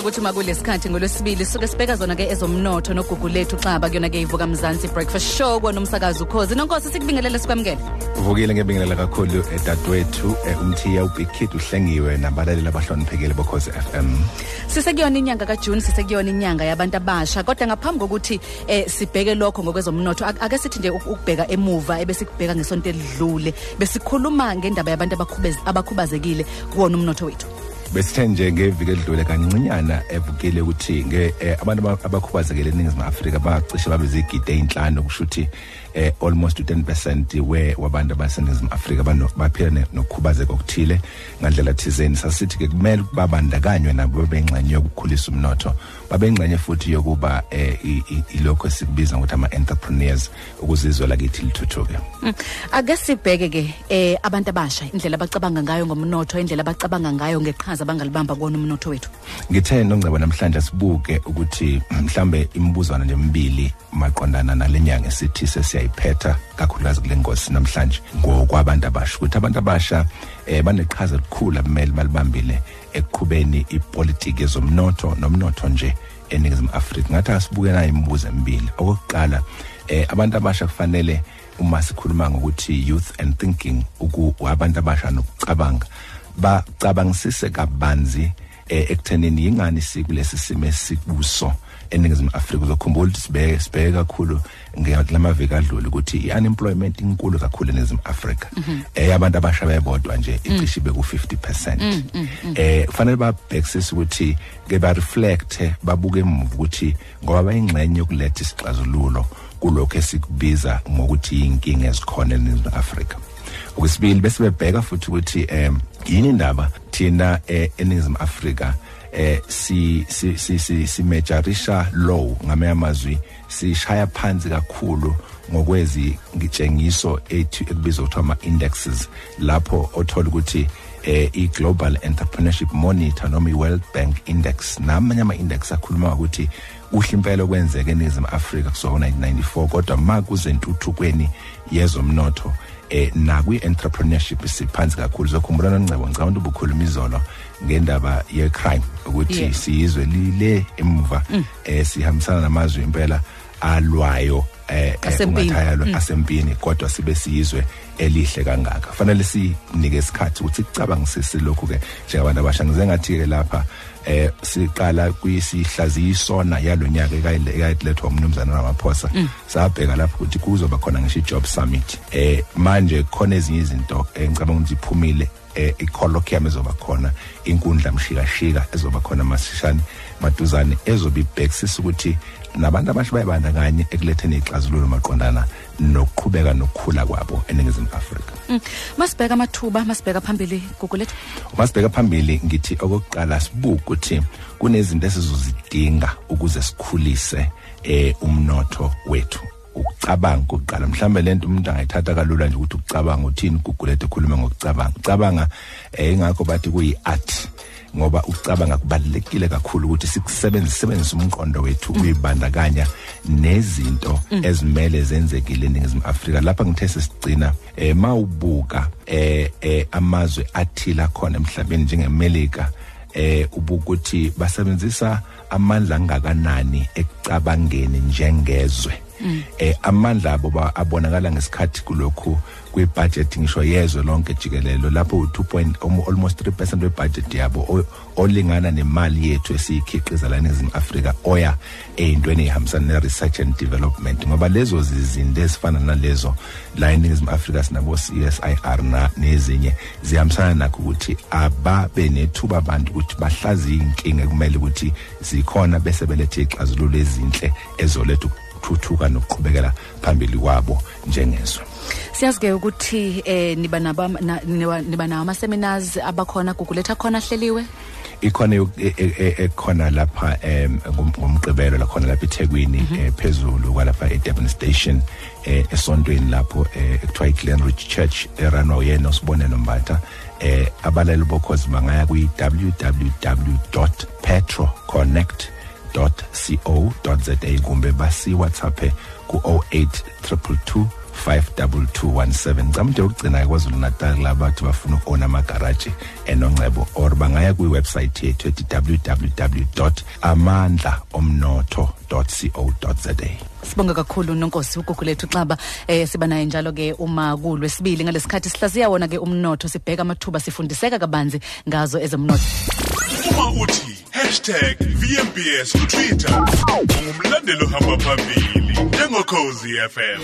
ukuthi makulesikhathi ngolwesibili suke sibheka zona ke ezomnotho nogugu lethu xaba kuyona ke ivuka mzansi breakfast show kwanomsakazi ukhozi. Nonkosi sikubingelele sikwamukele. Uvukile ngebingelela kakhulu edadewethu eh, umthiya ubig kid uhlengiwe nabalaleli abahloniphekile bokhozi FM sisekuyona inyanga kaJune sisekuyona inyanga yabantu abasha kodwa ngaphambi kokuthi eh, sibheke lokho ngokwezomnotho ak- ake sithi nje uk- ukubheka emuva ebesikubheka ngesonto elidlule besikhuluma ngendaba yabantu abakhubez- abakhubazekile kuwona umnotho wethu. Besithe nje ngeviki edlule kancinyana evukile ukuthi nge eh, abantu aba- abakhubazekile eningizimu afrika bacishe babe zigidi ey'nhlanu kusho ukuthi eh, almost u-10 percent we wabantu baseningizimu afrika bano- baphila ne- nokukhubazeka okuthile ngandlela thizeni sasithi-ke kumele babandakanywe nabo babengxenye yokukhulisa umnotho babengxenye futhi yokuba eh, i- i- ilokho esikubiza ngokuthi ama-entrepreneurs ukuze izwe lakithi lithuthuke Mm. ake sibheke ke eh abantu abasha indlela abacabanga ngayo ngomnotho indlela abacabanga ngayo ngeqhaza bangalibamba kuwona umnotho wethu. Ngithe nongcebo namhlanje sibuke ukuthi mhlambe imibuzwana nje emibili maqondana nalenyanga esithi sesiyayiphetha kakhulukazi kule ngosi namhlanje. Ngokwabantu abasha ukuthi abantu abasha eh baneqhaza elikhulu abamele balibambile ekuqhubeni ipolitiki yezomnotho nomnotho nje eningizimu Afrika. Ngathi asibuke na imibuzo emibili. Okokuqala eh abantu abasha kufanele uma sikhuluma ngokuthi youth and thinking uku abantu abasha nokucabanga. Bacabangisise kabanzi eh, ekuthenini yingani sikulesi simo esikuso eningizimu Afrika? Uzokhumbula ukuthi sibheke sibheke kakhulu ngelamaviki adlule ukuthi i-unemployment inkulu kakhulu eningizimu Afrika. Eh abantu abasha bebodwa nje icishe beku 50% eh kufanele babhekisise ukuthi ke ba reflect babuke emuva ukuthi ngoba bayingxenye yokuletha isixazululo kulokho esikubiza ngokuthi inkinga ezikhona eningizimu Afrika. Okwesibili bese bebheka futhi ukuthi em yini indaba thina eh, eningizimu Afrika eh si si si si, si majorisha low ngamanye amazwi sishaya phansi kakhulu ngokwezi ngitshengiso ethu ekubizwa ukuthi ama indexes lapho othola ukuthi eh i global entrepreneurship monitor noma i World Bank index namanye ama index akhuluma ukuthi uhle impela okwenzeka eningizimu Afrika kusukela 1994 kodwa makuze entuthukweni yezomnotho eh nakwi entrepreneurship siphansi kakhulu zokhumbula noncebo ngicabanga ukuthi ubukhuluma izolo ngendaba ye crime ukuthi Yeah. siyizwe lile emuva eh sihambisana namazwe impela alwayo. Eh eh, Asempini. kodwa sibe siyizwe elihle kangaka. Kufanele sinike isikhathi ukuthi sicabangisise lokhu ke njengabantu abasha. Ngize ngathi ke lapha eh siqala kuyisihlaziyisona yalonyaka ekayilethwa umnumzana Ramaphosa sabheka lapho ukuthi kuzoba khona ngisho i-job summit. Eh manje khona ezinye izinto engicabanga ukuthi iphumile eh i-colloquium ezoba khona inkundla mshikashika ezoba khona masishane maduzane ezobe ibhekisisa ukuthi nabantu abasha bayibandakanye ekuletheni ixazululo maqondana nokuqhubeka nokukhula kwabo eningizimu Afrika. Mm. masibheka amathuba masibheka phambili gugu lethu. Masibheka phambili ngithi okokuqala sibuke ukuthi kunezinto esizozidinga ukuze sikhulise eh umnotho wethu. Ukucabanga kokuqala mhlambe lento umuntu angayithatha kalula nje ukuthi ukucabanga uthini gugulethe ekhuluma ngokucabanga. Ucabanga eh ingakho bathi kuyi art ngoba ukucabanga kubalekile kakhulu ukuthi sikusebenzise sebenzise umqondo wethu uyibandakanya nezinto ezimele zenzekile eningizimu Afrika lapha ngithe sesigcina eh mawubuka eh eh amazwe athila khona emhlabeni njengemelika eh ubukuthi basebenzisa amandla angakanani ekucabangeni njengezwe. Eh amandla abo abonakala ngesikhathi kulokhu kwibudget ngisho yezwe lonke jikelelo lapho u2 point almo- almost 3% webudget yabo olingana nemali yethu esiyikhiqiza la eNingizimu Afrika oya eyintweni ehambisana ne-research and development ngoba lezo zizinto ezifana nalezo la eNingizimu Afrika sinabo CSIR na nezinye zihambisana nakho ukuthi ababe nethuba abantu ukuthi bahlaziye inkinga kumele ukuthi zikhona bese belethe ixazululo ezinhle ezoletha ukuthuthuka nokuqhubekela phambili kwabo njengezwe siyazi ke ukuthi eh niba naba na- niwa- niba nawo ama seminars abakhona gugu lethu akhona ahleliwe? Ikhona eyo- e- e- e- ekhona lapha em ngom- ngomgqibelo la khona lapha eThekwini eh, phezulu kwalapha eDurban station eh esontweni lapho eh, ekuthiwa iGlenridge Church eranwa uyena usibonelo Mbatha eh abalali bokhozi bangaya kwi www.petroconnect.co.za kumbe basi WhatsApp ku 08222 52217 ngicama nje ukugcina kwazulu natal labathi bafuna ukona amagaraji enongcebo or bangaya kwiwebsite yethu ethi www amandla omnotho co.za Sibonga kakhulu nonkosi ugugu lethu xaba eh siba naye njalo ke uma kulwesibili ngalesikhathi sihlaziya wona ke umnotho sibheka amathuba sifundiseka kabanzi ngazo ezomnotho. Uma uthi #vmbs ku Twitter. Ungumlandeli ohamba phambili njengokhozi FM